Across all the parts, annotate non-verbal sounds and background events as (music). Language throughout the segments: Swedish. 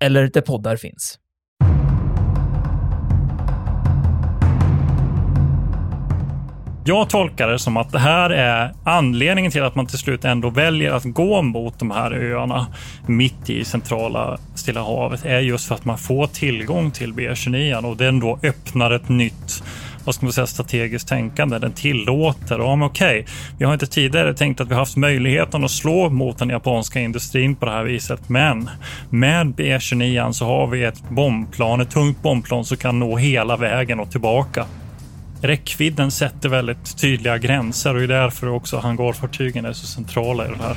eller där poddar finns. Jag tolkar det som att det här är anledningen till att man till slut ändå väljer att gå mot de här öarna mitt i centrala Stilla havet är just för att man får tillgång till B29 och den då öppnar ett nytt vad ska man säga, strategiskt tänkande. Den tillåter, och, okej, vi har inte tidigare tänkt att vi haft möjligheten att slå mot den japanska industrin på det här viset, men med B29 så har vi ett bombplan, ett tungt bombplan som kan nå hela vägen och tillbaka. Räckvidden sätter väldigt tydliga gränser och det är därför också hangarfartygen är så centrala i det här.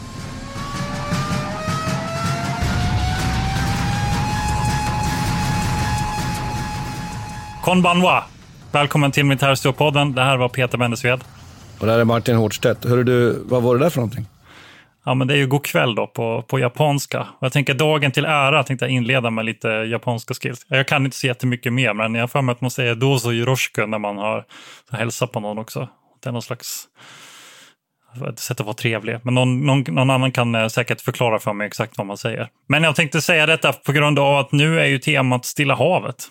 Konbanwa! Välkommen till Militärhistoriepodden. Det här var Peter Bennesved. Och det här är Martin Hårdstedt. Hörru du, vad var det där för någonting? Ja, men det är ju god kväll då på, på japanska. Jag tänker dagen till ära tänkte jag inleda med lite japanska skills. Jag kan inte se jättemycket mer, men jag har för mig att man säger dozo yoroshiku när man har hälsat på någon också. Det är någon slags ett sätt att vara trevlig. Men någon, någon, någon, annan kan eh, säkert förklara för mig exakt vad man säger. Men jag tänkte säga detta på grund av att nu är ju temat Stilla havet.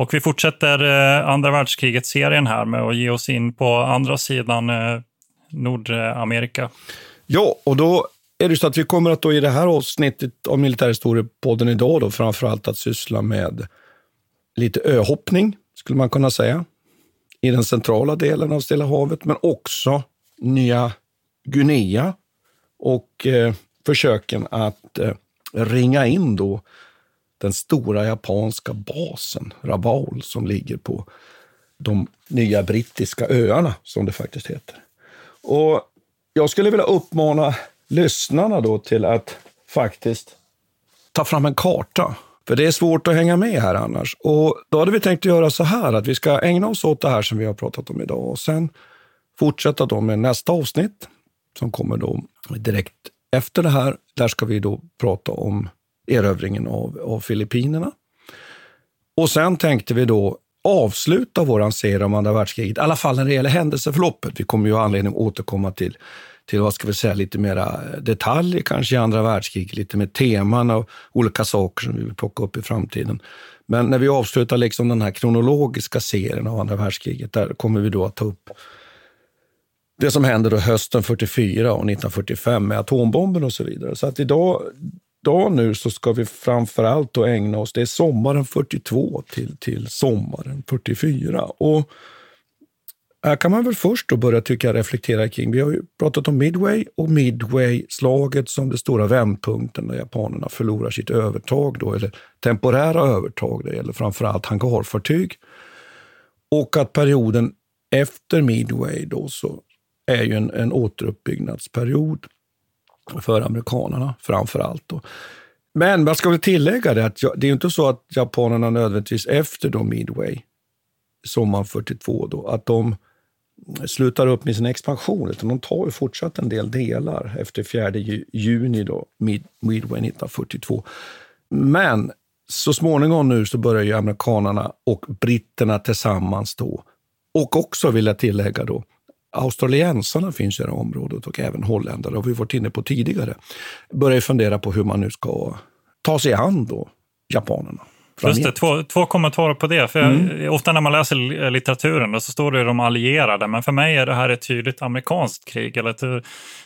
Och vi fortsätter eh, andra världskriget-serien här med att ge oss in på andra sidan eh, Nordamerika. Ja, och då är det så att vi kommer att då i det här avsnittet av Militärhistoriepodden idag då framförallt att syssla med lite öhoppning, skulle man kunna säga, i den centrala delen av Stilla havet, men också Nya Guinea och eh, försöken att eh, ringa in då den stora japanska basen Rabaul som ligger på de nya brittiska öarna, som det faktiskt heter. Och jag skulle vilja uppmana lyssnarna då till att faktiskt ta fram en karta. För det är svårt att hänga med här annars. Och då hade vi tänkt göra så här att vi ska ägna oss åt det här som vi har pratat om idag och sen fortsätta då med nästa avsnitt som kommer då direkt efter det här. Där ska vi då prata om erövringen av, av Filippinerna. Och sen tänkte vi då avsluta vår serie om andra världskriget, i alla fall när det gäller händelseförloppet. Vi kommer ju ha anledning att återkomma till, till vad ska vi säga, lite mera detaljer kanske i andra världskriget, lite mer teman och olika saker som vi vill plocka upp i framtiden. Men när vi avslutar liksom den här kronologiska serien av andra världskriget, där kommer vi då att ta upp det som händer då hösten 44 och 1945 med atombomben och så vidare. Så att idag, idag nu så ska vi framför allt ägna oss, det är sommaren 42 till, till sommaren 44. Och här kan man väl först då börja tycka reflektera kring, vi har ju pratat om Midway och Midway-slaget som den stora vändpunkten där japanerna förlorar sitt övertag, då, eller temporära övertag, det gäller framför allt hangarfartyg. Och att perioden efter Midway då så är ju en, en återuppbyggnadsperiod för amerikanerna framför allt. Då. Men man ska väl tillägga det att det är inte så att japanerna nödvändigtvis efter då Midway, sommaren 42, då, att de slutar upp med sin expansion, utan de tar ju fortsatt en del delar efter 4 juni, då, mid, Midway 1942. Men så småningom nu så börjar ju amerikanerna och britterna tillsammans då, och också vill jag tillägga då, australiensarna finns i det här området och även holländare, har vi varit inne på tidigare, börjar fundera på hur man nu ska ta sig an då japanerna. Just det, två, två kommentarer på det. För mm. jag, ofta när man läser litteraturen så står det de allierade, men för mig är det här ett tydligt amerikanskt krig, eller ett,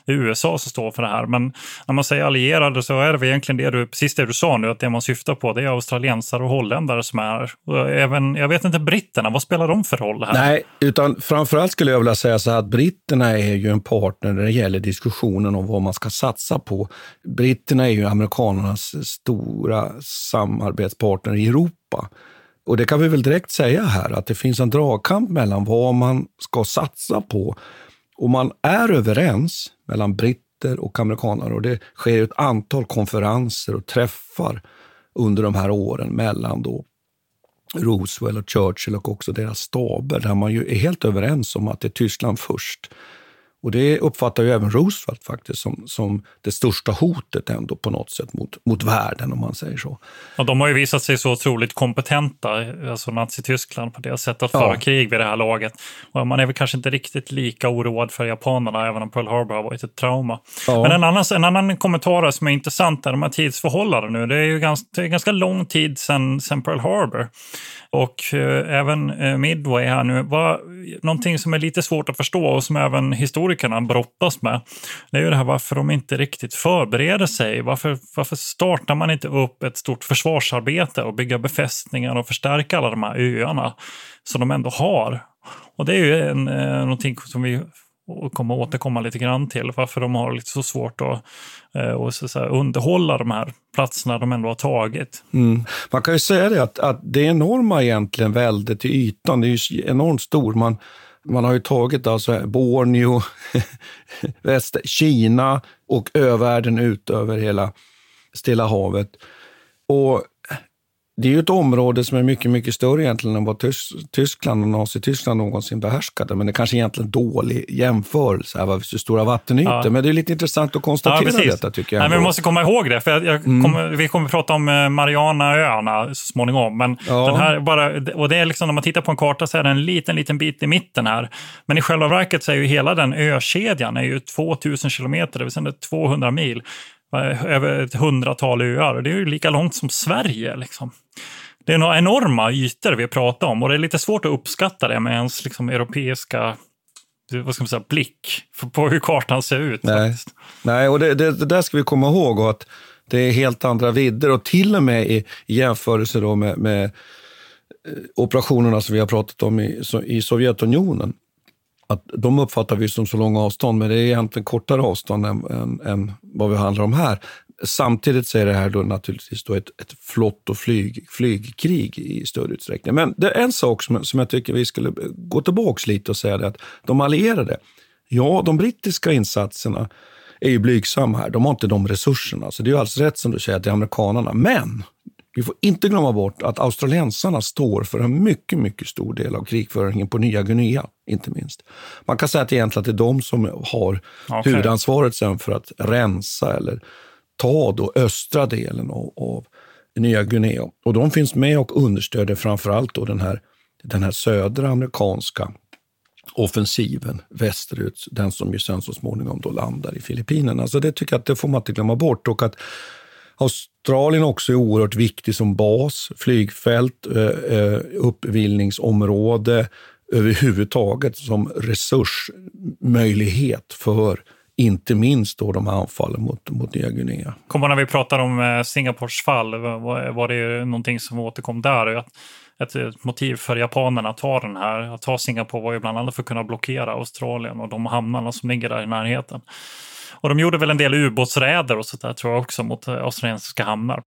är USA som står för det här. Men när man säger allierade så är det egentligen det du, precis det du sa nu, att det man syftar på det är australiensare och holländare som är även, jag vet inte, britterna, vad spelar de för roll här? Nej, utan framförallt skulle jag vilja säga så här att britterna är ju en partner när det gäller diskussionen om vad man ska satsa på. Britterna är ju amerikanernas stora samarbetspartner i Europa. Och det kan vi väl direkt säga här, att det finns en dragkamp mellan vad man ska satsa på. Och man är överens mellan britter och amerikaner och det sker ett antal konferenser och träffar under de här åren mellan då Roosevelt och Churchill och också deras staber där man ju är helt överens om att det är Tyskland först. Och det uppfattar ju även Roosevelt faktiskt som, som det största hotet ändå på något sätt mot, mot världen om man säger så. Och de har ju visat sig så otroligt kompetenta, alltså Nazityskland på det sättet att föra ja. krig vid det här laget. Och man är väl kanske inte riktigt lika oroad för japanerna, även om Pearl Harbor har varit ett trauma. Ja. Men en annan, en annan kommentar som är intressant är de här tidsförhållandena nu. Det är ju ganska, det är ganska lång tid sedan, sedan Pearl Harbor och eh, även eh, Midway här nu. Var, någonting som är lite svårt att förstå och som även historikerna brottas med, det är ju det här varför de inte riktigt förbereder sig. Varför, varför startar man inte upp ett stort försvarsarbete och bygga befästningar och förstärka alla de här öarna som de ändå har? Och det är ju en, eh, någonting som vi och kommer återkomma lite grann till varför de har lite så svårt att, eh, att, så, så här, underhålla de här platserna de ändå har tagit. Mm. Man kan ju säga det att, att det enorma egentligen väldet i ytan, det är ju enormt stort. Man, man har ju tagit alltså Borneo, (laughs) väst, Kina och övärlden ut över hela Stilla havet. Och det är ju ett område som är mycket, mycket större egentligen än vad Tys Tyskland och Nazityskland någonsin behärskade. Men det är kanske egentligen dålig jämförelse, här, så stora vattenytor. Ja. Men det är lite intressant att konstatera ja, detta tycker jag. Nej, men vi måste komma ihåg det, för jag, jag mm. kommer, vi kommer att prata om eh, Marianaöarna så småningom. Men ja. den här bara, och det är liksom, när man tittar på en karta så är det en liten, liten bit i mitten här. Men i själva verket så är ju hela den ökedjan är ju 2000 kilometer, det vill säga 200 mil över ett hundratal öar. Det är ju lika långt som Sverige. Liksom. Det är några enorma ytor vi pratar om och det är lite svårt att uppskatta det med ens liksom, europeiska vad ska man säga, blick på hur kartan ser ut. Nej, Nej och det, det, det, där ska vi komma ihåg. att Det är helt andra vidder och till och med i, i jämförelse då med, med eh, operationerna som vi har pratat om i, i Sovjetunionen att de uppfattar vi som så långa avstånd, men det är egentligen kortare avstånd än, än, än vad vi handlar om här. Samtidigt så är det här då naturligtvis då ett, ett flott och flyg, flygkrig i större utsträckning. Men det är en sak som, som jag tycker vi skulle gå tillbaka lite och säga det att de allierade, ja, de brittiska insatserna är ju blygsamma här. De har inte de resurserna. Så det är ju alldeles rätt som du säger att det är amerikanerna. Men vi får inte glömma bort att australiensarna står för en mycket, mycket stor del av krigföringen på Nya Guinea, inte minst. Man kan säga att egentligen att det är de som har okay. huvudansvaret sen för att rensa eller ta då östra delen av, av Nya Guinea. Och de finns med och understöder framför allt då den här, den här södra amerikanska offensiven västerut, den som ju sen så småningom då landar i Filippinerna. Så det tycker jag att det får man inte glömma bort. Och att Australien också är oerhört viktig som bas, flygfält, eh, eh, uppvillningsområde, överhuvudtaget som resursmöjlighet för inte minst då de här anfallen mot, mot Nya Guinea. Kommer när vi pratar om eh, Singapores fall, var, det någonting som återkom där? Ett, ett motiv för japanerna att ta den här, att ta Singapore var ju bland annat för att kunna blockera Australien och de hamnarna som ligger där i närheten. Och de gjorde väl en del ubåtsräder och sådär tror jag också mot eh, australiensiska hamnar.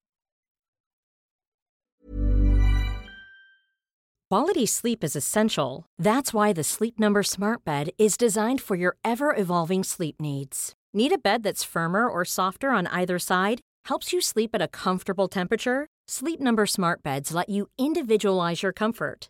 Quality sleep is essential. That's why the Sleep Number smart bed is designed for your ever-evolving sleep needs. Need a bed that's firmer or softer on either side? Helps you sleep at a comfortable temperature? Sleep Number smart beds let you individualize your comfort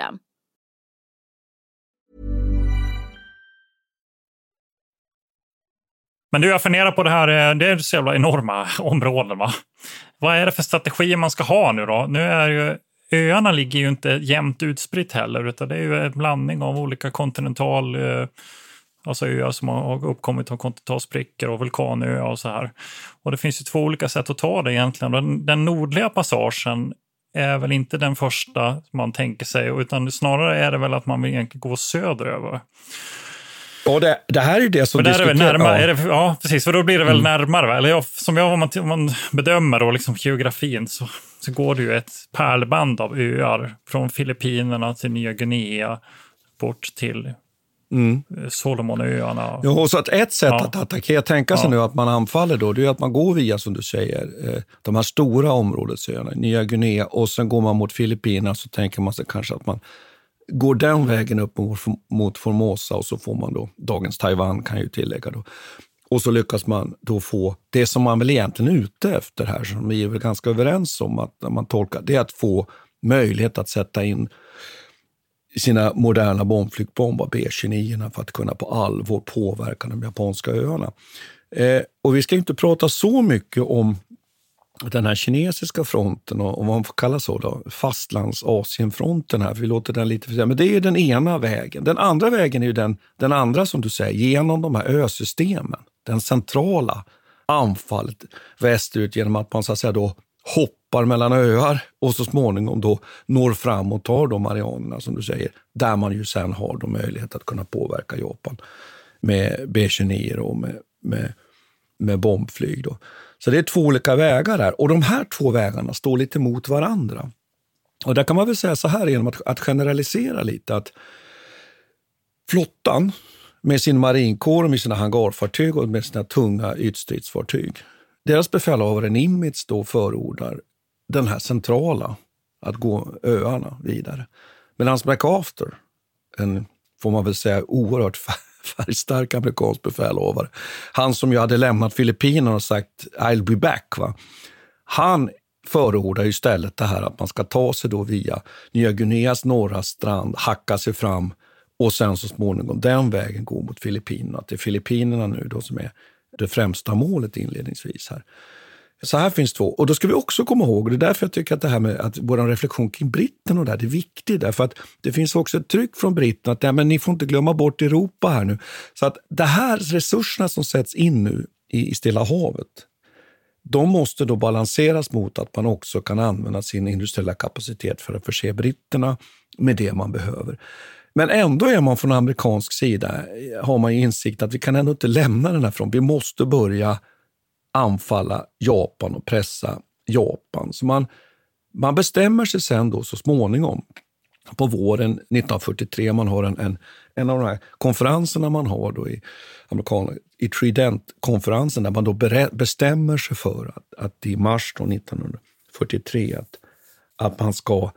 Men du, jag funderar på det här, eh, det är så jävla enorma (laughs) områden. Va? Vad är det för strategier man ska ha nu då? Nu är ju öarna ligger ju inte jämnt utspritt heller, utan det är ju en blandning av olika kontinental, eh, alltså öar som har uppkommit av kontinentalsprickor och vulkanöar och så här. Och det finns ju två olika sätt att ta det egentligen. Den, den nordliga passagen är väl inte den första man tänker sig, utan snarare är det väl att man vill egentligen gå söderöver. Och det, det här är ju det som diskuteras. Närmare, ja. Det, ja, precis. För då blir det väl mm. närmare. Eller jag, som jag, om, man, om man bedömer då, liksom geografin så, så går det ju ett pärlband av öar. Från Filippinerna till Nya Guinea, bort till mm. Solomonöarna. Ja, så att ett sätt ja. att attackera, tänka sig ja. nu att man anfaller då, det är att man går via, som du säger, eh, de här stora områdesöarna, Nya Guinea, och sen går man mot Filippinerna, så tänker man sig kanske att man går den vägen upp mot Formosa och så får man då, dagens Taiwan kan jag ju tillägga då. Och så lyckas man då få det som man väl egentligen är ute efter här, som vi är väl ganska överens om att man tolkar, det är att få möjlighet att sätta in sina moderna bombflygpombar, B-29, för att kunna på allvar påverka de japanska öarna. Eh, och vi ska inte prata så mycket om den här kinesiska fronten och, och vad man får kalla så då, fastlands-Asienfronten här, vi låter den lite för Men det är ju den ena vägen. Den andra vägen är ju den, den andra som du säger, genom de här ösystemen. Den centrala anfallet västerut genom att man så att säga då hoppar mellan öar och så småningom då når fram och tar de arealerna som du säger, där man ju sen har då möjlighet att kunna påverka Japan med B-29 och med, med, med bombflyg. Då. Så det är två olika vägar där. Och de här två vägarna står lite mot varandra. Och där kan man väl säga så här genom att, att generalisera lite att flottan med sin marinkår, med sina hangarfartyg och med sina tunga ytstridsfartyg. Deras befälhavare Nimitz då förordar den här centrala, att gå öarna vidare. Medan MacArthur, en får man väl säga oerhört (laughs) färgstark amerikansk befälhavare. Han som ju hade lämnat Filippinerna och sagt I'll be back. Va? Han förordar istället det här att man ska ta sig då via Nya Guineas norra strand, hacka sig fram och sen så småningom den vägen gå mot Filippinerna. Det är Filippinerna nu då som är det främsta målet inledningsvis. här. Så här finns två. Och då ska vi också komma ihåg, och det är därför jag tycker att det här med att vår reflektion kring britterna och det, här, det är viktigt. Därför att det finns också ett tryck från britterna att ja, men ni får inte glömma bort Europa här nu. Så att de här resurserna som sätts in nu i, i Stilla havet, de måste då balanseras mot att man också kan använda sin industriella kapacitet för att förse britterna med det man behöver. Men ändå är man från amerikansk sida, har man insikt att vi kan ändå inte lämna den här fronten. Vi måste börja anfalla Japan och pressa Japan. Så man, man bestämmer sig sen då så småningom på våren 1943, man har en, en, en av de här konferenserna man har då i, amerikan, i Trident-konferensen där man då bestämmer sig för att, att i mars 1943 att, att man ska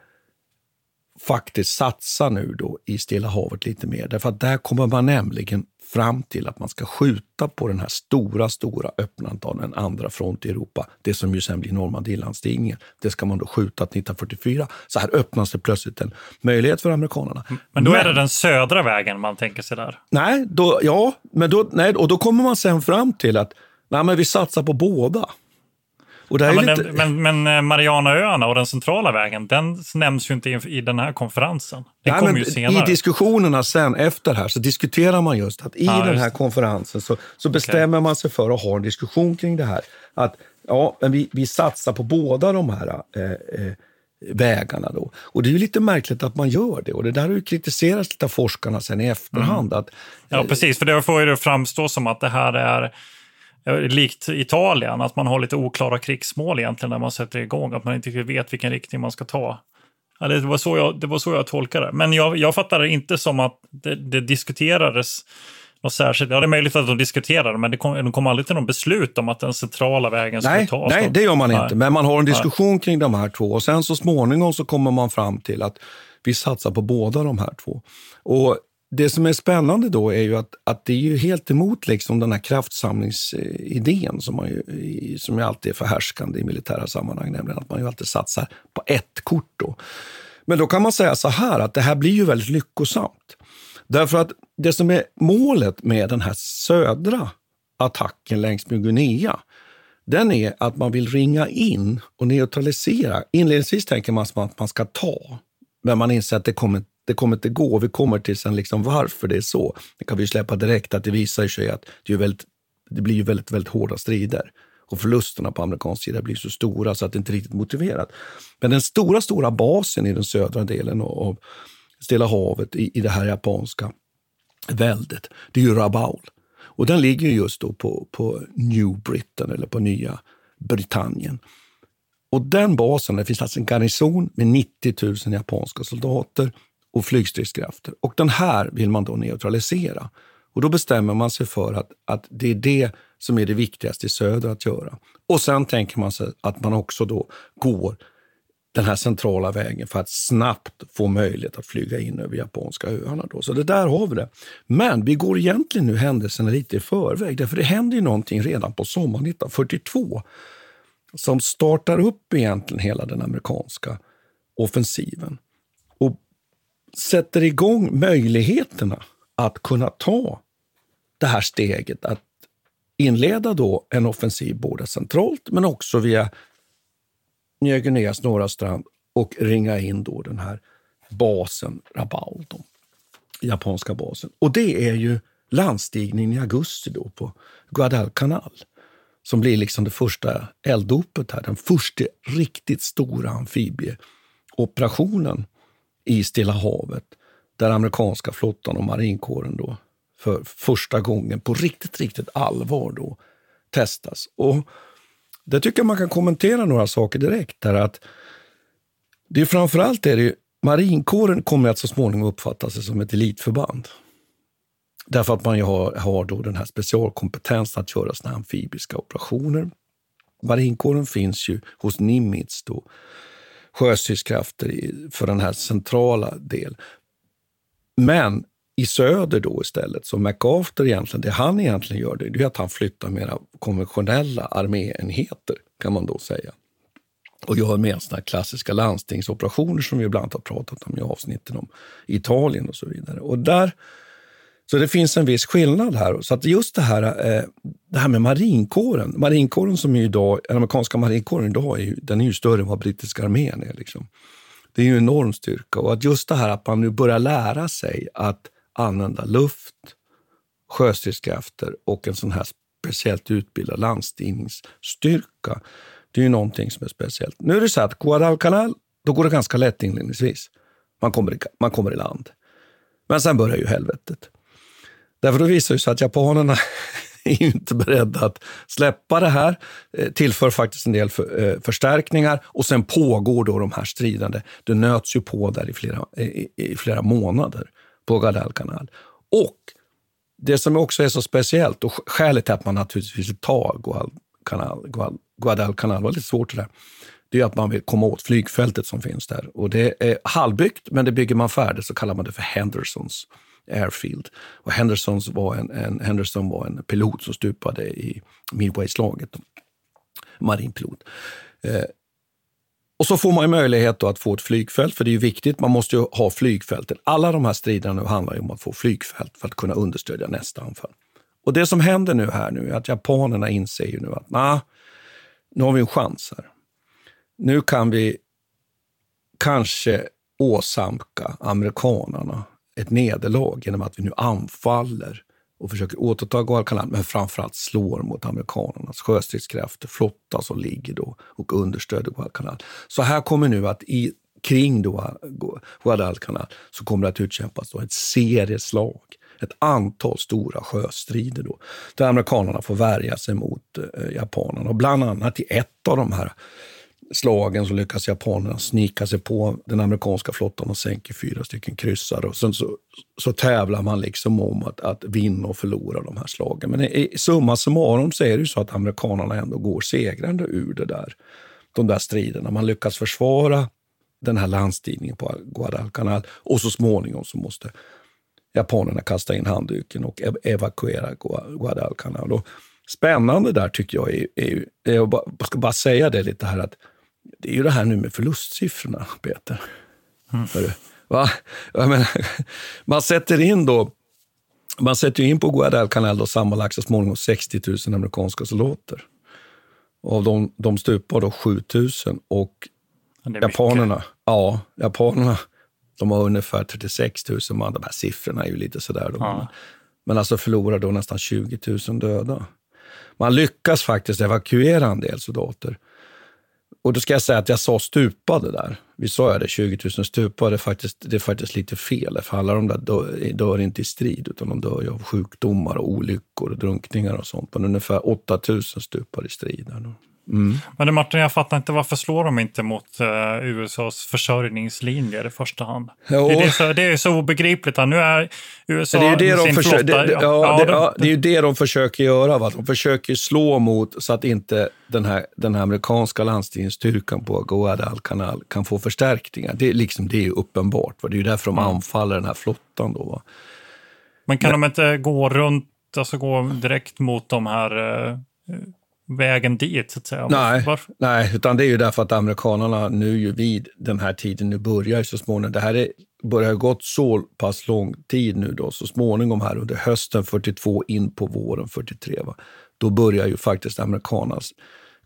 faktiskt satsa nu då i Stilla havet lite mer. Därför att där kommer man nämligen fram till att man ska skjuta på den här stora, stora öppnandet av en andra front i Europa. Det som ju sen blir Normandielandstigningen. Det ska man då skjuta till 1944. Så här öppnas det plötsligt en möjlighet för amerikanerna. Men då men, är det den södra vägen man tänker sig där? Nej, då, ja, men då, nej, och då kommer man sen fram till att nej, men vi satsar på båda. Det ja, men, lite... men, men eh, Marianaöarna och den centrala vägen, den nämns ju inte i, den här konferensen. Den kommer ju senare. I diskussionerna sen efter här så diskuterar man just att i ja, den här konferensen så, så bestämmer okay. man sig för att ha en diskussion kring det här. Att ja, men vi, vi satsar på båda de här eh, eh, vägarna. Då. Och det är ju lite märkligt att man gör det. Och det där har ju kritiserats lite av forskarna sen i efterhand. Mm. Att, ja, precis. För det får ju framstå som att det här är likt Italien, att man har lite oklara krigsmål egentligen när man sätter igång, att man inte vet vilken riktning man ska ta. Ja, det, var så jag, det var så jag tolkade det. Men jag, jag fattar det inte som att det, det diskuterades något särskilt. Ja, det är möjligt att de diskuterade, men det kom, de kom aldrig till något beslut om att den centrala vägen skulle nej, tas. Nej, det gör man nej. inte. Men man har en diskussion nej. kring de här två och sen så småningom så kommer man fram till att vi satsar på båda de här två. Och det som är spännande då är ju att, att det är ju helt emot liksom den här kraftsamlingsidén som, man ju, som ju alltid är förhärskande i militära sammanhang, nämligen att man ju alltid satsar på ett kort. Då. Men då kan man säga så här att det här blir ju väldigt lyckosamt. Därför att det som är målet med den här södra attacken längs med Guinea, den är att man vill ringa in och neutralisera. Inledningsvis tänker man att man ska ta, men man inser att det kommer det kommer inte gå. Vi kommer till sen liksom varför det är så. Det kan vi släppa direkt, att det visar sig att det, är väldigt, det blir väldigt, väldigt hårda strider. Och förlusterna på amerikansk sida blir så stora så att det inte är riktigt motiverat. Men den stora, stora basen i den södra delen av Stilla havet, i, i det här japanska väldet, det är ju Rabaul. Och den ligger just då på, på New Britain, eller på Nya Britannien. Och den basen, det finns alltså en garnison med 90 000 japanska soldater och flygstridskrafter. Och den här vill man då neutralisera. Och då bestämmer man sig för att, att det är det som är det viktigaste i söder att göra. Och sen tänker man sig att man också då går den här centrala vägen för att snabbt få möjlighet att flyga in över japanska öarna. Då. Så det där har vi det. Men vi går egentligen nu händelserna lite i förväg, därför det händer ju någonting redan på sommaren 1942 som startar upp egentligen hela den amerikanska offensiven sätter igång möjligheterna att kunna ta det här steget att inleda då en offensiv både centralt men också via Nya Guineas norra strand och ringa in då den här basen Rabaul, då, japanska basen. Och det är ju landstigningen i augusti då på Guadalcanal som blir liksom det första elddopet här. Den första riktigt stora amfibieoperationen i Stilla havet där amerikanska flottan och marinkåren då för första gången på riktigt, riktigt allvar då testas. Och det tycker jag man kan kommentera några saker direkt. Där att det är framförallt är det marinkåren kommer att så småningom uppfatta sig som ett elitförband. Därför att man har, har då den här specialkompetensen att göra såna amfibiska operationer. Marinkåren finns ju hos Nimitz då, sjöstridskrafter för den här centrala delen. Men i söder då istället, så MacArthur egentligen, det han egentligen gör, det är att han flyttar mera konventionella arméenheter, kan man då säga. Och gör mer såna klassiska landstingsoperationer som vi ibland har pratat om i avsnitten om Italien och så vidare. Och där så det finns en viss skillnad här. Så att just det här, eh, det här med marinkåren. Marinkåren som är idag, den amerikanska marinkåren idag, är ju, den är ju större än vad brittiska armén är. Liksom. Det är ju en enorm styrka. Och att just det här att man nu börjar lära sig att använda luft, sjöstridskrafter och en sån här speciellt utbildad landstigningsstyrka. Det är ju någonting som är speciellt. Nu är det så att Guadalcanal, då går det ganska lätt inledningsvis. Man kommer, i, man kommer i land. Men sen börjar ju helvetet. Därför då visar det sig att japanerna (laughs) är inte beredda att släppa det här, eh, tillför faktiskt en del för, eh, förstärkningar och sen pågår då de här stridande. Det nöts ju på där i flera, i, i flera månader på Guadalcanal. Och det som också är så speciellt och skälet till att man naturligtvis vill ta Guadalcanal, Guadalcanal var lite svårt det där. det är att man vill komma åt flygfältet som finns där. Och det är halvbyggt, men det bygger man färdigt så kallar man det för Hendersons Airfield. Och Hendersons var en, en, Henderson var en pilot som stupade i Midway-slaget. Marinpilot. Eh, och så får man möjlighet att få ett flygfält, för det är ju viktigt. Man måste ju ha flygfälten. Alla de här striderna nu handlar ju om att få flygfält för att kunna understödja nästa anfall. Och det som händer nu här nu är att japanerna inser ju nu att nah, nu har vi en chans här. Nu kan vi kanske åsamka amerikanerna ett nederlag genom att vi nu anfaller och försöker återta Guadalcanal, men framförallt slår mot amerikanernas sjöstridskrafter, flotta som ligger då och understöder Guadalcanal. Så här kommer nu att i, kring då Guadalcanal så kommer det att utkämpas då ett serieslag, ett antal stora sjöstrider då, där amerikanerna får värja sig mot eh, japanerna. Och bland annat i ett av de här slagen så lyckas japanerna snika sig på den amerikanska flottan och sänker fyra stycken kryssare. Och sen så, så tävlar man liksom om att, att vinna och förlora de här slagen. Men i, i summa summarum så är det ju så att amerikanerna ändå går segrande ur det där, de där striderna. Man lyckas försvara den här landstigningen på Guadalcanal och så småningom så måste japanerna kasta in handduken och evakuera Guadalcanal. Och spännande där tycker jag är, är, är jag ska bara säga det lite här att det är ju det här nu med förlustsiffrorna, Peter. Mm. Va? Menar, man sätter in då man sätter in på Guadalcanal då sammanlagt så småningom 60 000 amerikanska soldater. Av dem, de stupar då 7 000 och japanerna, ja, japanerna de har ungefär 36 000 man. De här siffrorna är ju lite sådär. Då. Ja. Men alltså förlorar då nästan 20 000 döda. Man lyckas faktiskt evakuera en del soldater. Och då ska jag säga att jag sa stupade där. Vi sa jag det, 20 000 stupade. Det är faktiskt, det är faktiskt lite fel. För alla de där dör, dör inte i strid, utan de dör av sjukdomar och olyckor och drunkningar och sånt. Men ungefär 8 000 stupar i strid. Där då. Mm. Men Martin, jag fattar inte varför slår de inte mot uh, USAs försörjningslinjer i första hand? Det är, så, det är så obegripligt. Nu är USA det är det de sin försöker, flotta... Det, ja, ja, det, ja, det är ju det de försöker göra. Va? De försöker slå mot så att inte den här, den här amerikanska landstigningsstyrkan på Guadalcanal kan få förstärkningar. Det, liksom, det är ju uppenbart. Va? Det är ju därför de mm. anfaller den här flottan. Då, va? Men kan Men, de inte gå runt, alltså gå direkt mot de här uh, vägen dit, så att säga? Nej, Varför? nej, utan det är ju därför att amerikanerna nu ju vid den här tiden, nu börjar så småningom, det här är, börjar gått så pass lång tid nu då, så småningom här under hösten 42 in på våren 43, va? då börjar ju faktiskt amerikanernas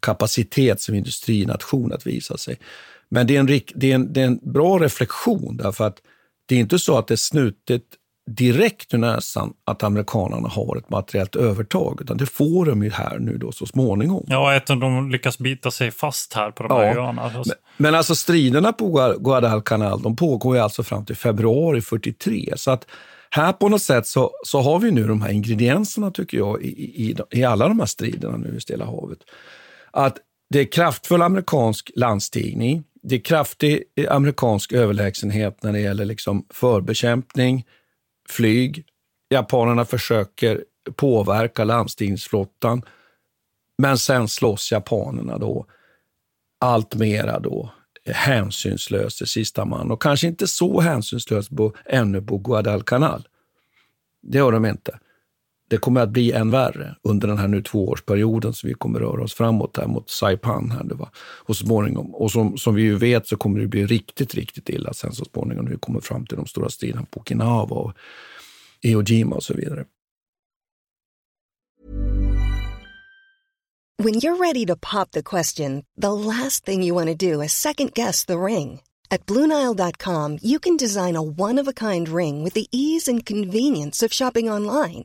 kapacitet som industrination att visa sig. Men det är en, det är en, det är en bra reflektion därför att det är inte så att det är snutet direkt ur näsan att amerikanerna har ett materiellt övertag, utan det får de ju här nu då så småningom. Ja, eftersom de lyckas bita sig fast här på de här ja. öarna. Men, men alltså striderna på Guadalcanal, de pågår ju alltså fram till februari 43, så att här på något sätt så, så har vi nu de här ingredienserna, tycker jag, i, i, i alla de här striderna nu i Stilla havet. Att det är kraftfull amerikansk landstigning, det är kraftig amerikansk överlägsenhet när det gäller liksom förbekämpning, flyg. Japanerna försöker påverka landstigningsflottan. Men sen slåss japanerna då allt mera då hänsynslöst i sista man. Och kanske inte så hänsynslöst på, ännu på Guadalcanal. Det gör de inte. Det kommer att bli än värre under den här nu tvåårsperioden som vi kommer röra oss framåt här mot Saipan. Här, va? Och småningom, och som, som vi ju vet så kommer det bli riktigt, riktigt illa sen så småningom när vi kommer fram till de stora striderna på Okinawa och Iwo Jima och så vidare. When you're ready to pop the question, the last thing you want to do is second guess the ring. At BlueNile.com you can design a one-of-a-kind ring with the ease and convenience of shopping online.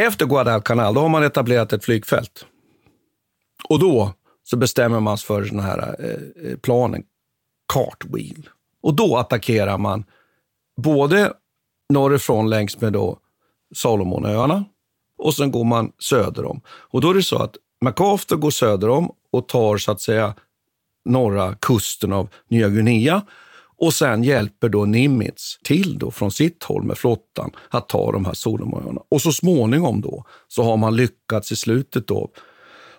Efter Guadalcanal då har man etablerat ett flygfält. Och då så bestämmer man sig för den här eh, eh, planen, Cartwheel. Och då attackerar man både norrifrån längs med då Salomonöarna och sen går man söder om. Och då är det så att MacArthur går söder om och tar så att säga norra kusten av Nya Guinea och sen hjälper då Nimitz till då från sitt håll med flottan att ta de här Solomonöarna. Och så småningom då så har man lyckats i slutet då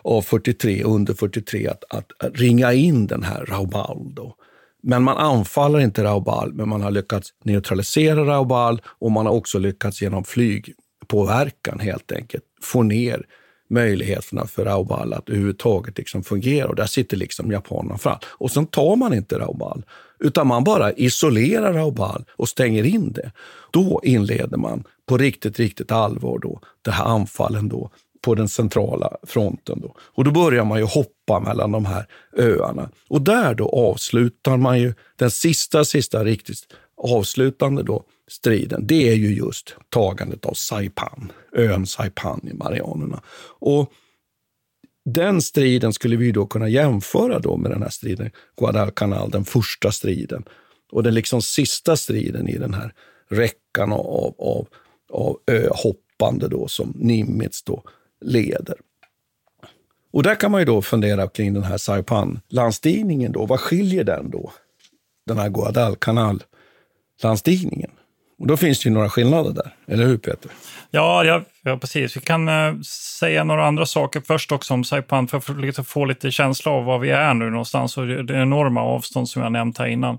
av 43, under 43, att, att ringa in den här Raubal. Då. Men man anfaller inte Raubal, men man har lyckats neutralisera Raubal och man har också lyckats genom flygpåverkan helt enkelt få ner möjligheterna för Raubal att överhuvudtaget liksom fungera. Och där sitter liksom japanerna fram. Och sen tar man inte Raubal, utan man bara isolerar Raubal och stänger in det. Då inleder man på riktigt, riktigt allvar då, det här anfallen då på den centrala fronten. Då. Och då börjar man ju hoppa mellan de här öarna. Och där då avslutar man ju den sista, sista riktigt avslutande då, striden, det är ju just tagandet av Saipan, ön Saipan i Marianerna. Och den striden skulle vi då kunna jämföra då med den här striden, Guadalcanal, den första striden. Och den liksom sista striden i den här räckan av, av, av öhoppande då som Nimitz då leder. Och där kan man ju då fundera kring den här Saipan-landstigningen. Vad skiljer den då? Den här Guadalcanal-landstigningen. Och då finns det ju några skillnader där, eller hur Peter? Ja, ja, ja precis. Vi kan eh, säga några andra saker först också om Saipan för att få lite, få lite känsla av var vi är nu någonstans och det, det enorma avstånd som jag nämnt här innan.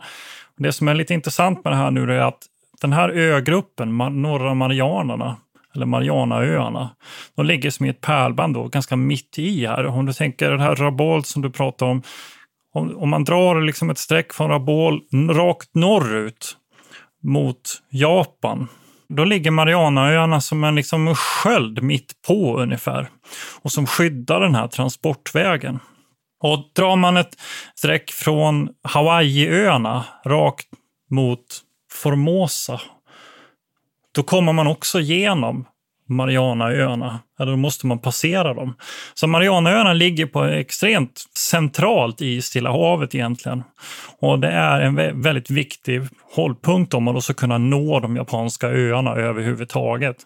Det som är lite intressant med det här nu är att den här ögruppen, norra Marianerna, eller Marianaöarna, de ligger som i ett pärlband då, ganska mitt i här. Om du tänker det här Rabol som du pratade om, om, om man drar liksom ett streck från Rabol rakt norrut mot Japan. Då ligger Marianaöarna som en liksom sköld mitt på ungefär och som skyddar den här transportvägen. Och drar man ett streck från Hawaiiöarna rakt mot Formosa, då kommer man också igenom Marianaöarna, eller då måste man passera dem. Så Marianaöarna ligger på extremt centralt i Stilla havet egentligen. Och det är en väldigt viktig hållpunkt om man då ska kunna nå de japanska öarna överhuvudtaget.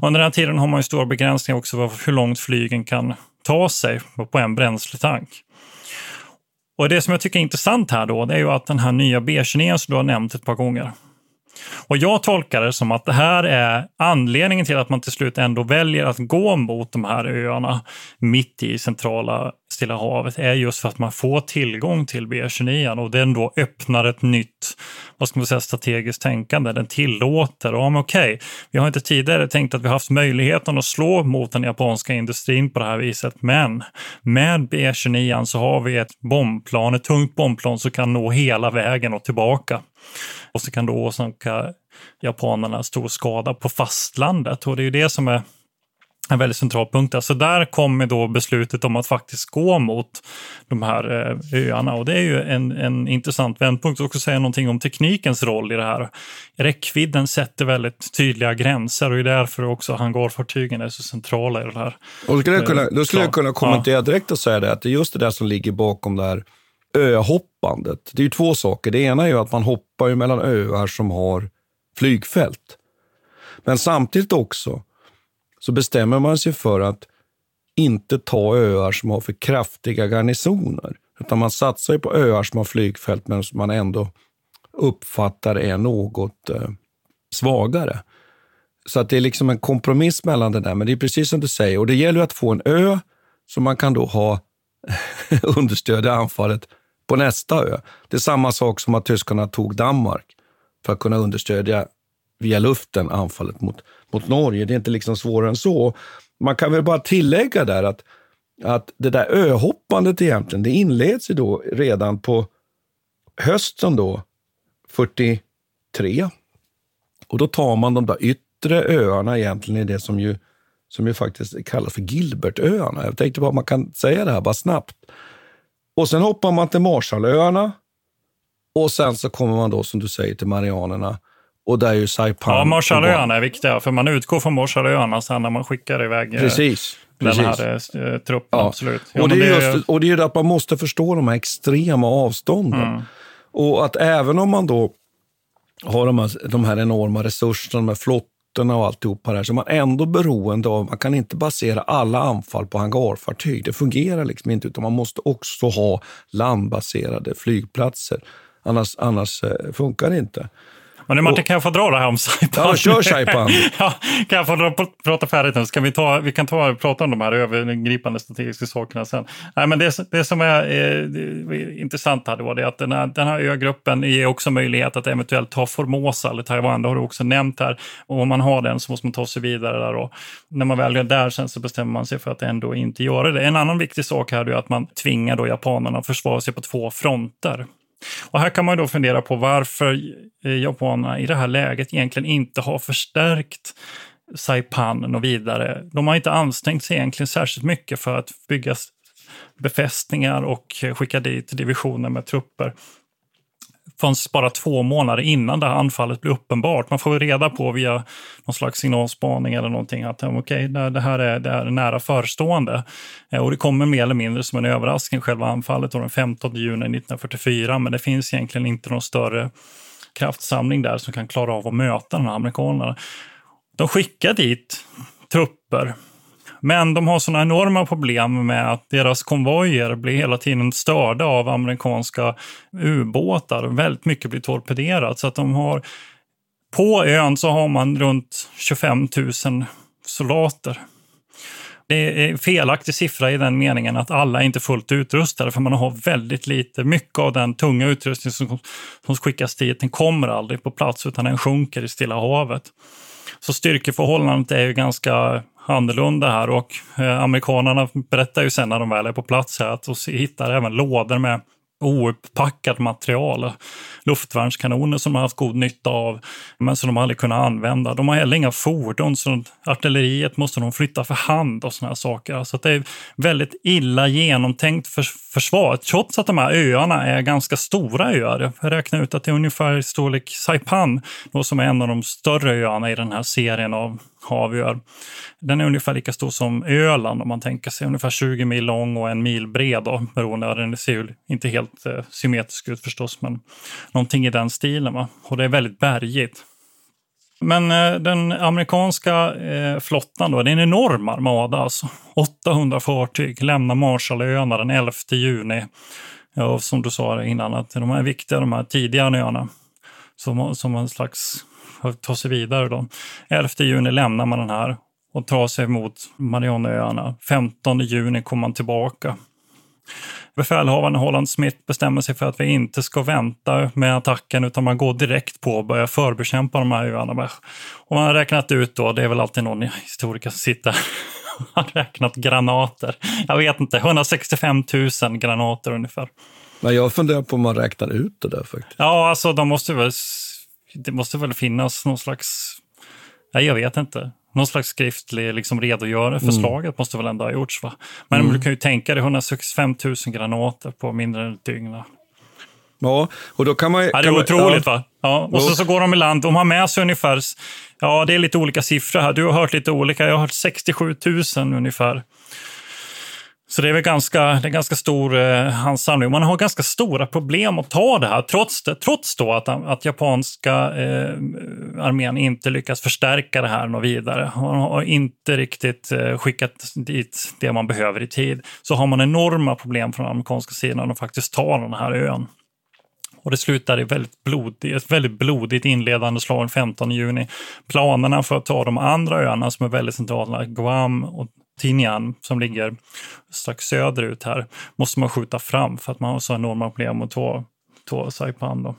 Och under den här tiden har man ju stora begränsningar också för hur långt flygen kan ta sig på en bränsletank. Och det som jag tycker är intressant här då, det är ju att den här nya B29 som du har nämnt ett par gånger, och jag tolkar det som att det här är anledningen till att man till slut ändå väljer att gå mot de här öarna mitt i centrala Stilla havet är just för att man får tillgång till B29 och den då öppnar ett nytt vad ska man säga, strategiskt tänkande. Den tillåter, okej, okay, vi har inte tidigare tänkt att vi haft möjligheten att slå mot den japanska industrin på det här viset, men med B29 så har vi ett bombplan, ett tungt bombplan som kan nå hela vägen och tillbaka. Och så kan då åsamka japanerna stor skada på fastlandet och det är ju det som är en väldigt central punkt. Alltså där kommer då beslutet om att faktiskt gå mot de här eh, öarna och det är ju en, en intressant vändpunkt. Och också säga någonting om teknikens roll i det här. Räckvidden sätter väldigt tydliga gränser och det är därför också hangarfartygen är så centrala i det här. Och skulle jag kunna, då skulle jag kunna kommentera direkt och säga det att det är just det där som ligger bakom det här öhoppandet. Det är ju två saker. Det ena är ju att man hoppar mellan öar som har flygfält. Men samtidigt också så bestämmer man sig för att inte ta öar som har för kraftiga garnisoner. Utan man satsar på öar som har flygfält men som man ändå uppfattar är något eh, svagare. Så att det är liksom en kompromiss mellan det där. Men det är precis som du säger. Och det gäller att få en ö som man kan då ha (laughs) understödja anfallet på nästa ö. Det är samma sak som att tyskarna tog Danmark för att kunna understödja via luften anfallet mot, mot Norge. Det är inte liksom svårare än så. Man kan väl bara tillägga där att, att det där öhoppandet egentligen, det inleds ju då redan på hösten då, 43. Och då tar man de där yttre öarna egentligen i det som ju, som ju faktiskt kallas för Gilbertöarna. Jag tänkte bara man kan säga det här bara snabbt. Och sen hoppar man till Marshallöarna. Och sen så kommer man då, som du säger, till Marianerna. Och där är ju Saipan. Ja, Marshallöarna är viktiga, för man utgår från Marshallöarna sen när man skickar iväg eh, precis, den precis. här eh, truppen. Ja. Absolut. Ja, och, det är just, och det är ju det att man måste förstå de här extrema avstånden. Mm. Och att även om man då har de här, de här enorma resurserna, de här flottorna och alltihopa där, så är man ändå beroende av, man kan inte basera alla anfall på hangarfartyg. Det fungerar liksom inte, utan man måste också ha landbaserade flygplatser. Annars, annars eh, funkar det inte. Men nu Martin, kan jag få dra det här om Saipan? Ja, kör Saipan. (laughs) ja, kan jag få dra, prata färdigt nu? Ska vi, ta, vi kan ta, prata om de här övergripande strategiska sakerna sen. Nej, men det, det som är eh, intressant här var det att den här, den här ögruppen ger också möjlighet att eventuellt ta Formosa eller Taiwan. Det har du också nämnt här. Och om man har den så måste man ta sig vidare där. Och när man väl är där sen så bestämmer man sig för att ändå inte göra det. En annan viktig sak här är att man tvingar då japanerna att försvara sig på två fronter. Och här kan man då fundera på varför japanerna i det här läget egentligen inte har förstärkt Saipan och vidare. De har inte ansträngt sig egentligen särskilt mycket för att bygga befästningar och skicka dit divisioner med trupper fanns bara två månader innan det här anfallet blev uppenbart. Man får reda på via någon slags signalspaning eller någonting att okay, det här är, det är nära förestående. Eh, och det kommer mer eller mindre som en överraskning, själva anfallet den 15 juni 1944. Men det finns egentligen inte någon större kraftsamling där som kan klara av att möta de här amerikanerna. De skickar dit trupper men de har sådana enorma problem med att deras konvojer blir hela tiden störda av amerikanska ubåtar. Väldigt mycket blir torpederat. Så att de har, på ön så har man runt 25 000 soldater. Det är felaktig siffra i den meningen att alla är inte fullt utrustade för man har väldigt lite. Mycket av den tunga utrustning som, som skickas dit den kommer aldrig på plats utan den sjunker i Stilla havet. Så styrkeförhållandet är ju ganska annorlunda här och eh, amerikanerna berättar ju sen när de väl är på plats här att de hittar även lådor med ouppackat material. Luftvärnskanoner som de har haft god nytta av, men som de aldrig kunnat använda. De har heller inga fordon, så artilleriet måste de flytta för hand och såna här saker. Så det är väldigt illa genomtänkt för försvar, trots att de här öarna är ganska stora öar. Jag räknar ut att det är ungefär storlek Saipan, då som är en av de större öarna i den här serien av havöar. Den är ungefär lika stor som Öland om man tänker sig. Ungefär 20 mil lång och en mil bred. Då, beroende. Den ser ju inte helt eh, symmetrisk ut förstås, men någonting i den stilen. Va? Och det är väldigt bergigt. Men eh, den amerikanska eh, flottan då, det är en enorm armada. Alltså. 800 fartyg lämnar Marshallöarna den 11 juni. Ja, och som du sa innan, att de är viktiga, de här tidiga öarna. Som, som en slags ta sig vidare. Då. 11 juni lämnar man den här och tar sig mot Marianöarna. 15 juni kommer man tillbaka. Befälhavaren Holland Smith bestämmer sig för att vi inte ska vänta med attacken utan man går direkt på och börjar förbekämpa de här öarna. Och man har räknat ut då, det är väl alltid någon historiker som sitter (laughs) och har räknat granater. Jag vet inte, 165 000 granater ungefär. Men jag funderar på om man räknar ut det där faktiskt. Ja, alltså de måste väl det måste väl finnas någon slags... Nej, jag vet inte. Någon slags skriftlig liksom, redogörelse för Mm. slaget måste väl ändå ha gjorts. Va? Men Mm. du kan ju tänka dig 165 000 granater på mindre än ett dygn. Ja, och då kan man... Ja, det är man- otroligt ja. va? Ja, och så, så går de i land. De har med sig ungefär, ja det är lite olika siffror här. Du har hört lite olika. Jag har hört 67 000 ungefär. Så det är väl ganska, det är ganska stor eh, ansamling. Man har ganska stora problem att ta det här, trots, det, trots då att, att japanska eh, armén inte lyckas förstärka det här något vidare. Man har inte riktigt eh, skickat dit det man behöver i tid. Så har man enorma problem från amerikanska sidan att faktiskt ta den här ön. Och det slutar i väldigt blodigt, ett väldigt blodigt inledande slag den 15 juni. Planerna för att ta de andra öarna som är väldigt centrala, Guam och Tinian som ligger strax söderut här, måste man skjuta fram för att man har så enorma problem att ta, ta Saipan. Då.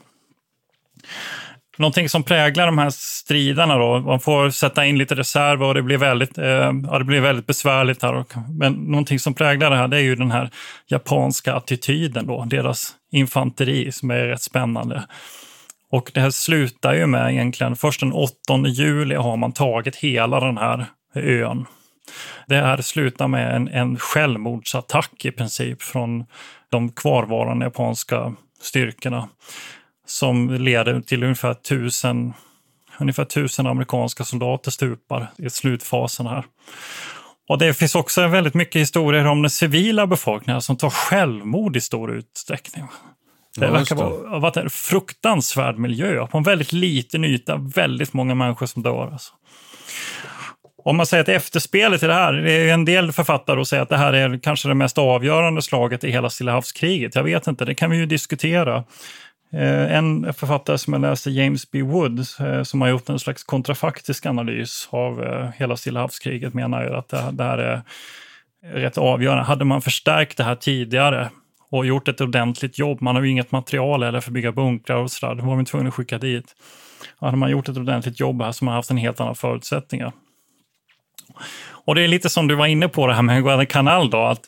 Någonting som präglar de här striderna då, man får sätta in lite reserver och det blir väldigt, eh, ja, det blir väldigt besvärligt här. Och, men någonting som präglar det här det är ju den här japanska attityden då, deras infanteri som är rätt spännande. Och det här slutar ju med egentligen, först den 8 juli har man tagit hela den här ön. Det här slutar med en, en självmordsattack i princip från de kvarvarande japanska styrkorna som leder till ungefär tusen, ungefär tusen amerikanska soldater stupar i slutfasen här. Och det finns också väldigt mycket historier om den civila befolkningen som tar självmord i stor utsträckning. Det Ja, verkar vara varit en fruktansvärd miljö på en väldigt liten yta, väldigt många människor som dör. Alltså. Om man säger att efterspelet till det här, det är en del författare säger att det här är kanske det mest avgörande slaget i hela Stilla havskriget. Jag vet inte, det kan vi ju diskutera. Eh, en författare som jag läste, James B. Wood, eh, som har gjort en slags kontrafaktisk analys av eh, hela Stilla havskriget, menar ju att det här- det här är rätt avgörande. Hade man förstärkt det här tidigare och gjort ett ordentligt jobb, man har ju inget material eller för att bygga bunkrar och sådär, då var man tvungen att skicka dit. Hade man gjort ett ordentligt jobb här så hade man haft en helt annan förutsättningar. Och det är lite som du var inne på det här med Guadalcanal då, att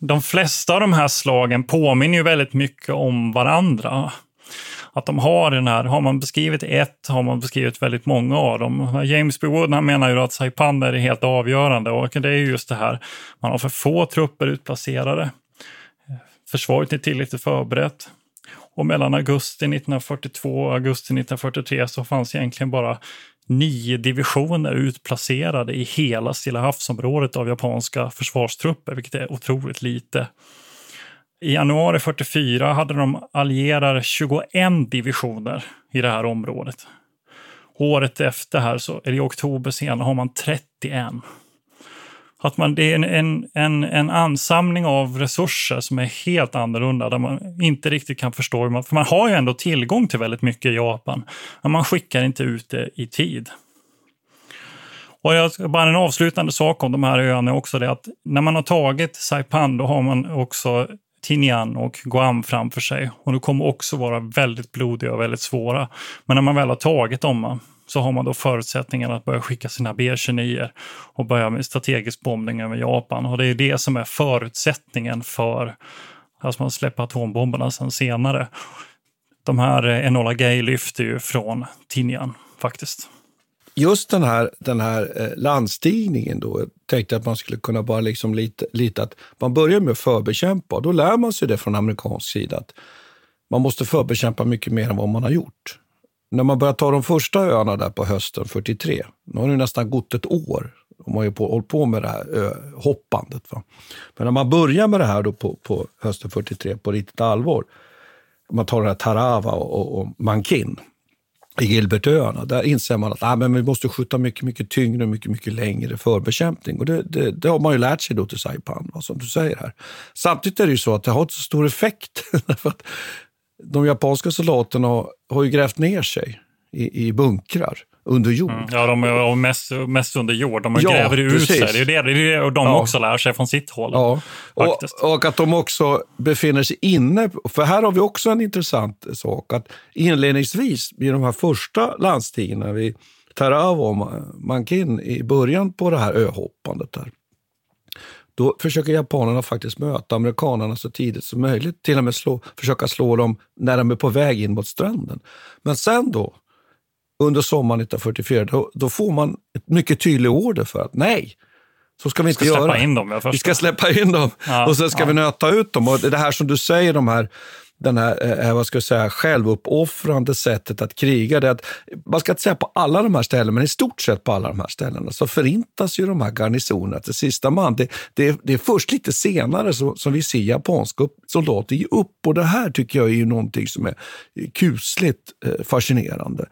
de flesta av de här slagen påminner ju väldigt mycket om varandra. Att de har den här, har man beskrivit ett har man beskrivit väldigt många av dem. James B. Wood han menar ju att Saipan är helt avgörande och det är just det här, man har för få trupper utplacerade. Försvaret är tillräckligt förberett. Och mellan augusti 1942 och augusti 1943 så fanns egentligen bara nio divisioner utplacerade i hela Stilla havsområdet av japanska försvarstrupper, vilket är otroligt lite. I januari 44 hade de allierade 21 divisioner i det här området. Året efter här, så, eller i oktober senare, har man 31. Att man, det är en, en, en, en ansamling av resurser som är helt annorlunda, där man inte riktigt kan förstå hur man... För man har ju ändå tillgång till väldigt mycket i Japan, men man skickar inte ut det i tid. Och jag, bara en avslutande sak om de här öarna är också det att när man har tagit Saipan, då har man också Tinian och Guam framför sig. Och de kommer också vara väldigt blodiga och väldigt svåra. Men när man väl har tagit dem så har man då förutsättningar att börja skicka sina B-29 och börja med strategisk bombning över Japan. Och det är det som är förutsättningen för att man släpper atombomberna sen senare. De här eh, Enola Gay lyfter ju från Tinian faktiskt. Just den här, den här eh, landstigningen då, jag tänkte att man skulle kunna bara liksom lite, lite att man börjar med att förbekämpa och då lär man sig det från amerikansk sida att man måste förbekämpa mycket mer än vad man har gjort. När man börjar ta de första öarna där på hösten 43, nu har det nästan gått ett år. De har ju på, hållit på med det här ö, hoppandet. Va? Men när man börjar med det här då på, på hösten 43 på riktigt allvar, man tar det här Tarawa och, och, och Mankin, i Gilbertöarna. Där inser man att ah, men vi måste skjuta mycket, mycket tyngre och mycket, mycket längre förbekämpning. Och det, det, det har man ju lärt sig då till Saipan, va, som du säger här. Samtidigt är det ju så att det har inte så stor effekt. (laughs) för att de japanska soldaterna har, har ju grävt ner sig i, i bunkrar under jord. Mm. Ja, de är mest, mest under jord. De Ja, gräver ut precis. sig. Det är det, det, är det och de Ja. också lär sig från sitt håll. Ja, och, och att de också befinner sig inne. För här har vi också en intressant sak. att Inledningsvis, vid de här första landstigen, vid Tarawa och Mankin, i början på det här öhoppandet, där, då försöker japanerna faktiskt möta amerikanerna så tidigt som möjligt. Till och med slå, försöka slå dem när de är på väg in mot stranden. Men sen då, under sommaren 1944, då, då får man ett mycket tydlig order för att nej, så ska vi inte ska göra. Släppa in dem, vi ska släppa in dem Ja, och sen ska ja. vi nöta ut dem. Och det här som du säger, de här, den här eh, eh, vad ska jag säga, självuppoffrande sättet att kriga. Det att, man ska inte säga på alla de här ställena, men i stort sett på alla de här ställena så förintas ju de här garnisonerna till sista man. Det, det, är, det är först lite senare som, som vi ser japanska soldater ge upp och det här tycker jag är ju någonting som är kusligt eh, fascinerande.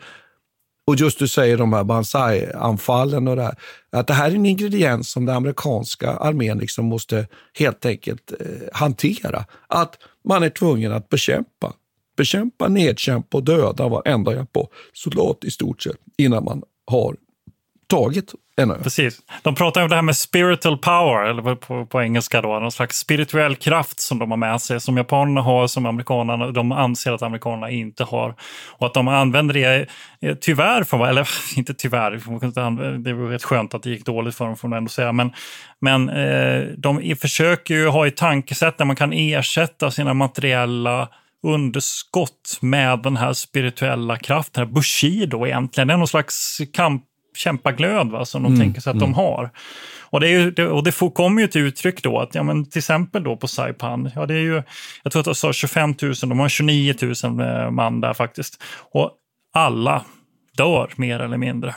Och just du säger de här Banzai-anfallen och det här. Att det här är en ingrediens som den amerikanska armén liksom måste helt enkelt eh, hantera. Att man är tvungen att bekämpa. Bekämpa, nedkämpa och döda varenda japan-soldat i stort sett innan man har tagit ännu. Precis. De pratar om det här med spiritual power, eller på, på engelska då, någon slags spirituell kraft som de har med sig, som japanerna har, som amerikanerna, de anser att amerikanerna inte har. Och att de använder det, eh, tyvärr, för, eller (laughs) inte tyvärr, det var rätt skönt att det gick dåligt för dem, får man ändå säga, men, men eh, de försöker ju ha ett tankesätt där man kan ersätta sina materiella underskott med den här spirituella kraften, Bushi här bushido egentligen. Det är någon slags kamp, kämpaglöd va, som de Mm, tänker sig att de har. Och det, är ju, det, och det får, kommer ju till uttryck då att ja, men till exempel då på Saipan, ja, det är ju, jag tror att de sa 25 000, de har 29 000 eh, man där faktiskt. Och alla dör mer eller mindre.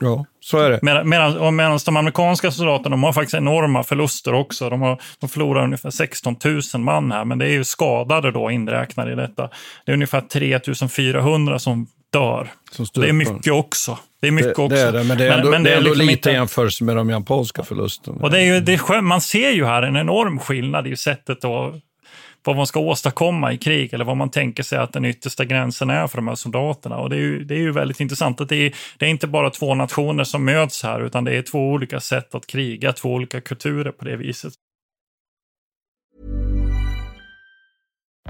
Ja, så är det. Medan, medan, medan de amerikanska soldaterna de har faktiskt enorma förluster också. De, har, de förlorar ungefär 16 000 man här, men det är ju skadade då inräknade i detta. Det är ungefär 3 400 som dör. Det är mycket också. Det är mycket det, också. det är det, men det är ändå, det är ändå liksom lite inte- jämfört med de japanska förlusterna. och det är ju, det är man ser ju här en enorm skillnad i sättet att vad man ska åstadkomma i krig eller vad man tänker sig att den yttersta gränsen är för de här soldaterna. Och det är ju, det är ju väldigt intressant att det är, det är inte bara två nationer som möts här utan det är två olika sätt att kriga, två olika kulturer på det viset.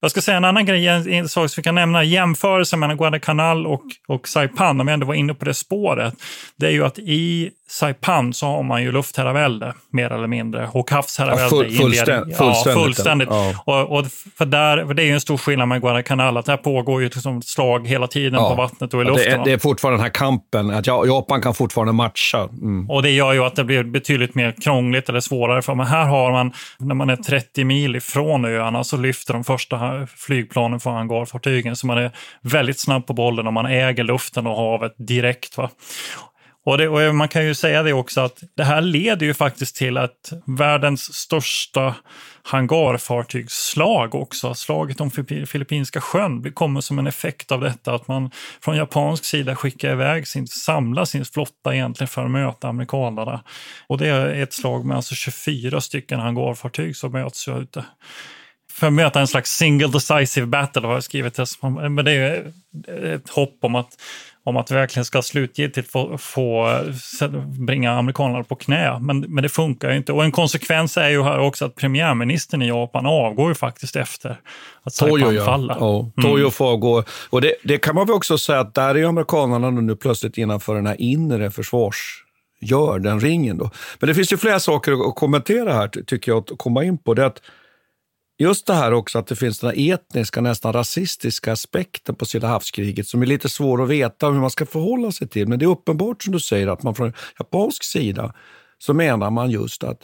Jag ska säga en annan grej, en, sak som vi kan nämna, jämförelsen mellan Guadalcanal och, och Saipan, om jag ändå var inne på det spåret, det är ju att i Saipan så har man ju luftherravälde, mer eller mindre, och havsherravälde Ja, full- inledningen. fullständigt, Ja, fullständigt. Ja. Och, och för där, för det är ju en stor skillnad med Guadalcanal, att där pågår ju liksom slag hela tiden Ja. på vattnet och i luften. det, är, det är fortfarande den här kampen, att ja- Japan kan fortfarande matcha. Mm. Och det gör ju att det blir betydligt mer krångligt eller svårare. För men här har man, när man är 30 mil ifrån öarna, så lyfter de första flygplanen från hangarfartygen. Så man är väldigt snabb på bollen och man äger luften och havet direkt. Va? Och, det, och man kan ju säga det också att det här leder ju faktiskt till att världens största hangarfartygsslag också, slaget om Filippinska sjön, kommer som en effekt av detta att man från japansk sida skickar iväg sin, samlar sin flotta egentligen för att möta amerikanerna. Och det är ett slag med alltså 24 stycken hangarfartyg som möts ute för att möta en slags single decisive battle har jag skrivit. det. Men det är ett hopp om att, om att vi verkligen ska slutgiltigt få, få bringa amerikanerna på knä. Men, men det funkar ju inte. Och en konsekvens är ju här också att premiärministern i Japan avgår ju faktiskt efter att Toyo, Saipan ja. faller. Ja, Mm. Toyo får avgå. Och det, det kan man väl också säga att där är amerikanerna nu plötsligt innanför den här inre försvarsgör, den ringen. Då. Men det finns ju flera saker att kommentera här, ty- tycker jag, att komma in på. Det att just det här också att det finns den här etniska, nästan rasistiska aspekten på Stilla havskriget som är lite svår att veta hur man ska förhålla sig till. Men det är uppenbart som du säger att man från japansk sida så menar man just att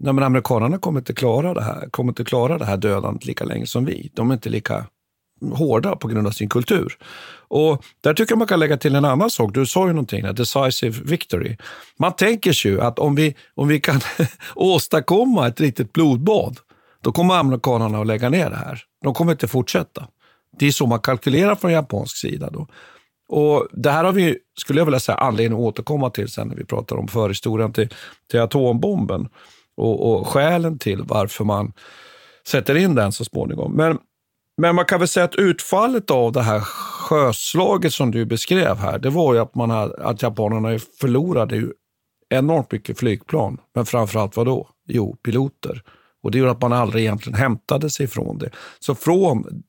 nej, men amerikanerna kommer inte klara det här, kommer inte klara det här dödandet lika länge som vi. De är inte lika hårda på grund av sin kultur. Och där tycker jag man kan lägga till en annan sak. Du sa ju någonting, där, decisive victory. Man tänker sig ju att om vi, om vi kan (laughs) åstadkomma ett riktigt blodbad, då kommer amerikanerna att lägga ner det här. De kommer inte fortsätta. Det är så man kalkylerar från japansk sida. Då. Och Det här har vi, skulle jag vilja säga, anledning att återkomma till sen när vi pratar om förhistorien till, till atombomben och, och skälen till varför man sätter in den så småningom. Men men man kan väl säga att utfallet av det här sjöslaget som du beskrev här, det var ju att, man hade, att japanerna förlorade ju enormt mycket flygplan. Men framförallt vad då? Jo, piloter. Och det gjorde att man aldrig egentligen hämtade sig från det. Så från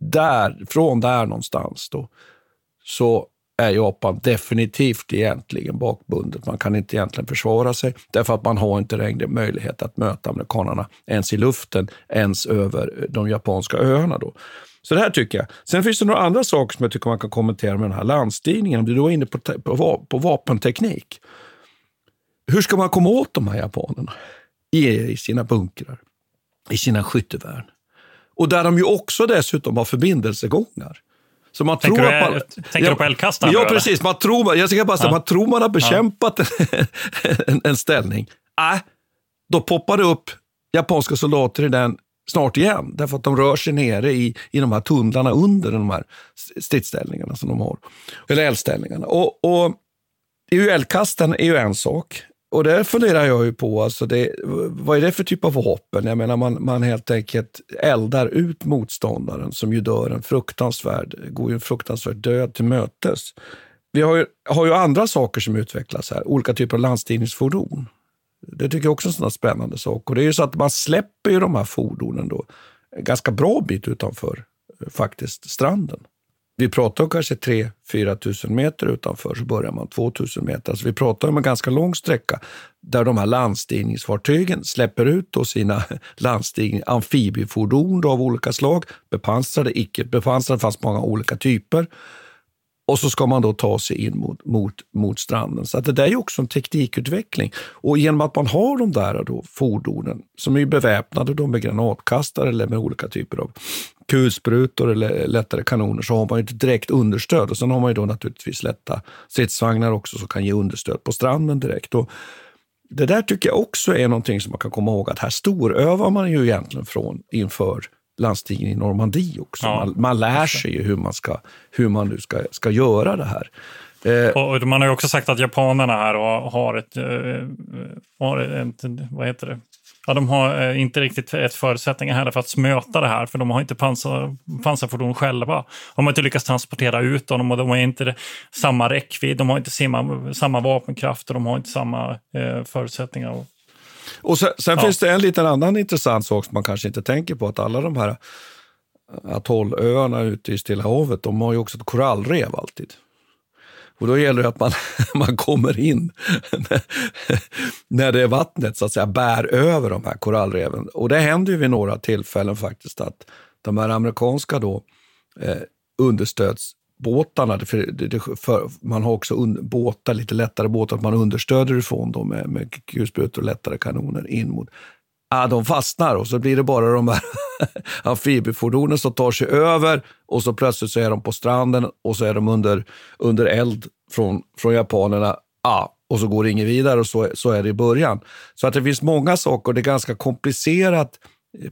där, från där någonstans då, så är Japan definitivt egentligen bakbundet. Man kan inte egentligen försvara sig därför att man har inte längre möjlighet att möta amerikanerna ens i luften, ens över de japanska öarna. Då. Så det här tycker jag. Sen finns det några andra saker som jag tycker man kan kommentera med den här landstigningen. Om du då är inne på, på, på vapenteknik. Hur ska man komma åt de här japanerna? I, sina bunkrar, i sina skyttevärn. Och där de ju också dessutom har förbindelsegångar. Så man tänker tror du, att man, tänker ja, du på eldkastaren? Ja, precis. Man tror, jag ska bara säga, ja. man tror man har bekämpat ja. (laughs) en, en, ställning. Äh, då poppar det upp japanska soldater i den snart igen. Därför att de rör sig nere i, i de här tunnlarna under de här stridsställningarna som de har. Eller eldställningarna. Och, och eldkastaren är ju en sak. Och det funderar jag ju på, alltså det, vad är det för typ av vapen? Jag menar man, man helt enkelt eldar ut motståndaren som ju dör en fruktansvärd, går ju en fruktansvärd död till mötes. Vi har ju, har ju andra saker som utvecklas här, olika typer av landstigningsfordon. Det tycker jag också är en sån spännande sak. Och det är ju så att man släpper ju de här fordonen då en ganska bra bit utanför eh, faktiskt stranden. Vi pratar om kanske 3-4 000 meter utanför, så börjar man 2 000 meter. Alltså vi pratar om en ganska lång sträcka där de här landstigningsfartygen släpper ut då sina (laughs) landstigning, amfibiefordon av olika slag, bepansrade, icke bepansrade, det fanns många olika typer. Och så ska man då ta sig in mot, mot, mot stranden. Så att det där är också en teknikutveckling. Och genom att man har de där då fordonen som är beväpnade då med granatkastare eller med olika typer av kulsprutor eller lättare kanoner så har man ju ett direkt understöd. Och sen har man ju då naturligtvis lätta stridsvagnar också som kan ge understöd på stranden direkt. Och det där tycker jag också är någonting som man kan komma ihåg att här storövar man ju egentligen från inför landstingen i Normandie också. Ja, man, man, lär sig ju hur man, ska, hur man nu ska, ska göra det här. Eh, och man har ju också sagt att japanerna här har ett, eh, har ett vad heter det? Ja, de har eh, inte riktigt ett förutsättningar heller för att möta det här, för de har inte pansar, pansarfordon själva. De har inte lyckats transportera ut dem och de har inte samma räckvidd, de har inte samma, samma vapenkraft och de har inte samma förutsättningar. Och sen, sen ja. finns det en liten annan intressant sak som man kanske inte tänker på, att alla de här atollöarna ute i Stilla havet, de har ju också ett korallrev alltid. Och då gäller det att man, (laughs) man kommer in (laughs) när det vattnet så att säga bär över de här korallreven. Och det händer ju vid några tillfällen faktiskt att de här amerikanska då, eh, båtarna, för, det, för, man har också un, båtar, lite lättare båtar, att man understöder ifrån dem med, med kulsprutor och lättare kanoner in mot ah, de fastnar och så blir det bara de här (laughs) amfibiefordonen som tar sig över och så plötsligt så är de på stranden och så är de under, under eld från, från japanerna. Ah, och så går det inget vidare och så, så är det i början. Så att det finns många saker, det är ganska komplicerat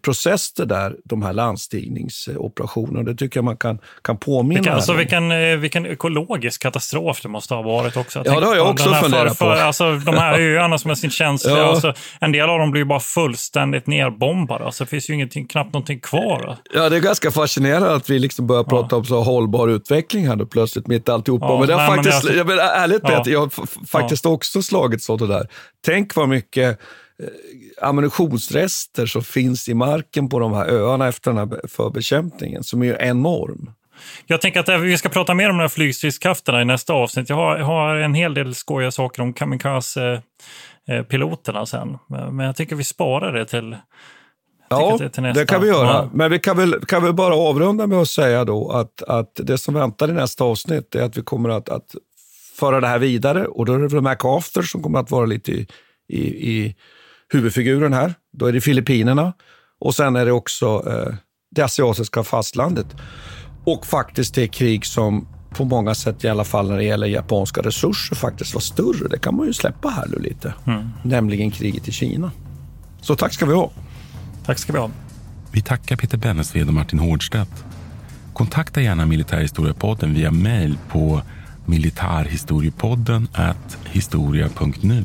process det där, de här landstigningsoperationerna. Det tycker jag man kan, kan påminna vilken, alltså, vilken, eh, vilken ekologisk katastrof det måste ha varit också. ja, det har jag också funderat på. alltså, de här öarna som är sin känsliga, ja. alltså, en del av dem blir bara fullständigt nerbombade. Alltså, det finns ju ingenting, knappt någonting kvar. Ja, det är ganska fascinerande att vi liksom börjar prata ja. om så hållbar utveckling här då plötsligt mitt i alltihopa. Ja, men det nej, faktiskt, men alltså, jag, ärligt ja. Peter, jag har faktiskt också slagit så det där. Tänk vad mycket Eh, ammunitionsrester som finns i marken på de här öarna efter den här förbekämpningen som är enorm. Jag tänker att vi ska prata mer om de här flygstridskrafterna i nästa avsnitt. Jag har, har en hel del skojiga saker om kamikaze-piloterna sen. Men jag tycker vi sparar det till, Ja, nästa. det kan vi göra. Ja. Men vi kan väl, kan väl bara avrunda med att säga då att, att det som väntar i nästa avsnitt är att vi kommer att, att föra det här vidare. Och då är det väl MacArthur som kommer att vara lite i, i, i huvudfiguren här. Då är det Filippinerna och sen är det också eh, det asiatiska fastlandet. Och faktiskt det krig som på många sätt, i alla fall när det gäller japanska resurser, faktiskt var större. Det kan man ju släppa här nu lite. Mm. Nämligen kriget i Kina. Så tack ska vi ha. Tack ska vi ha. Vi tackar Peter Bennesved och Martin Hårdstedt. Kontakta gärna Militärhistoriepodden via mejl på militarhistoriepodden historia.nu.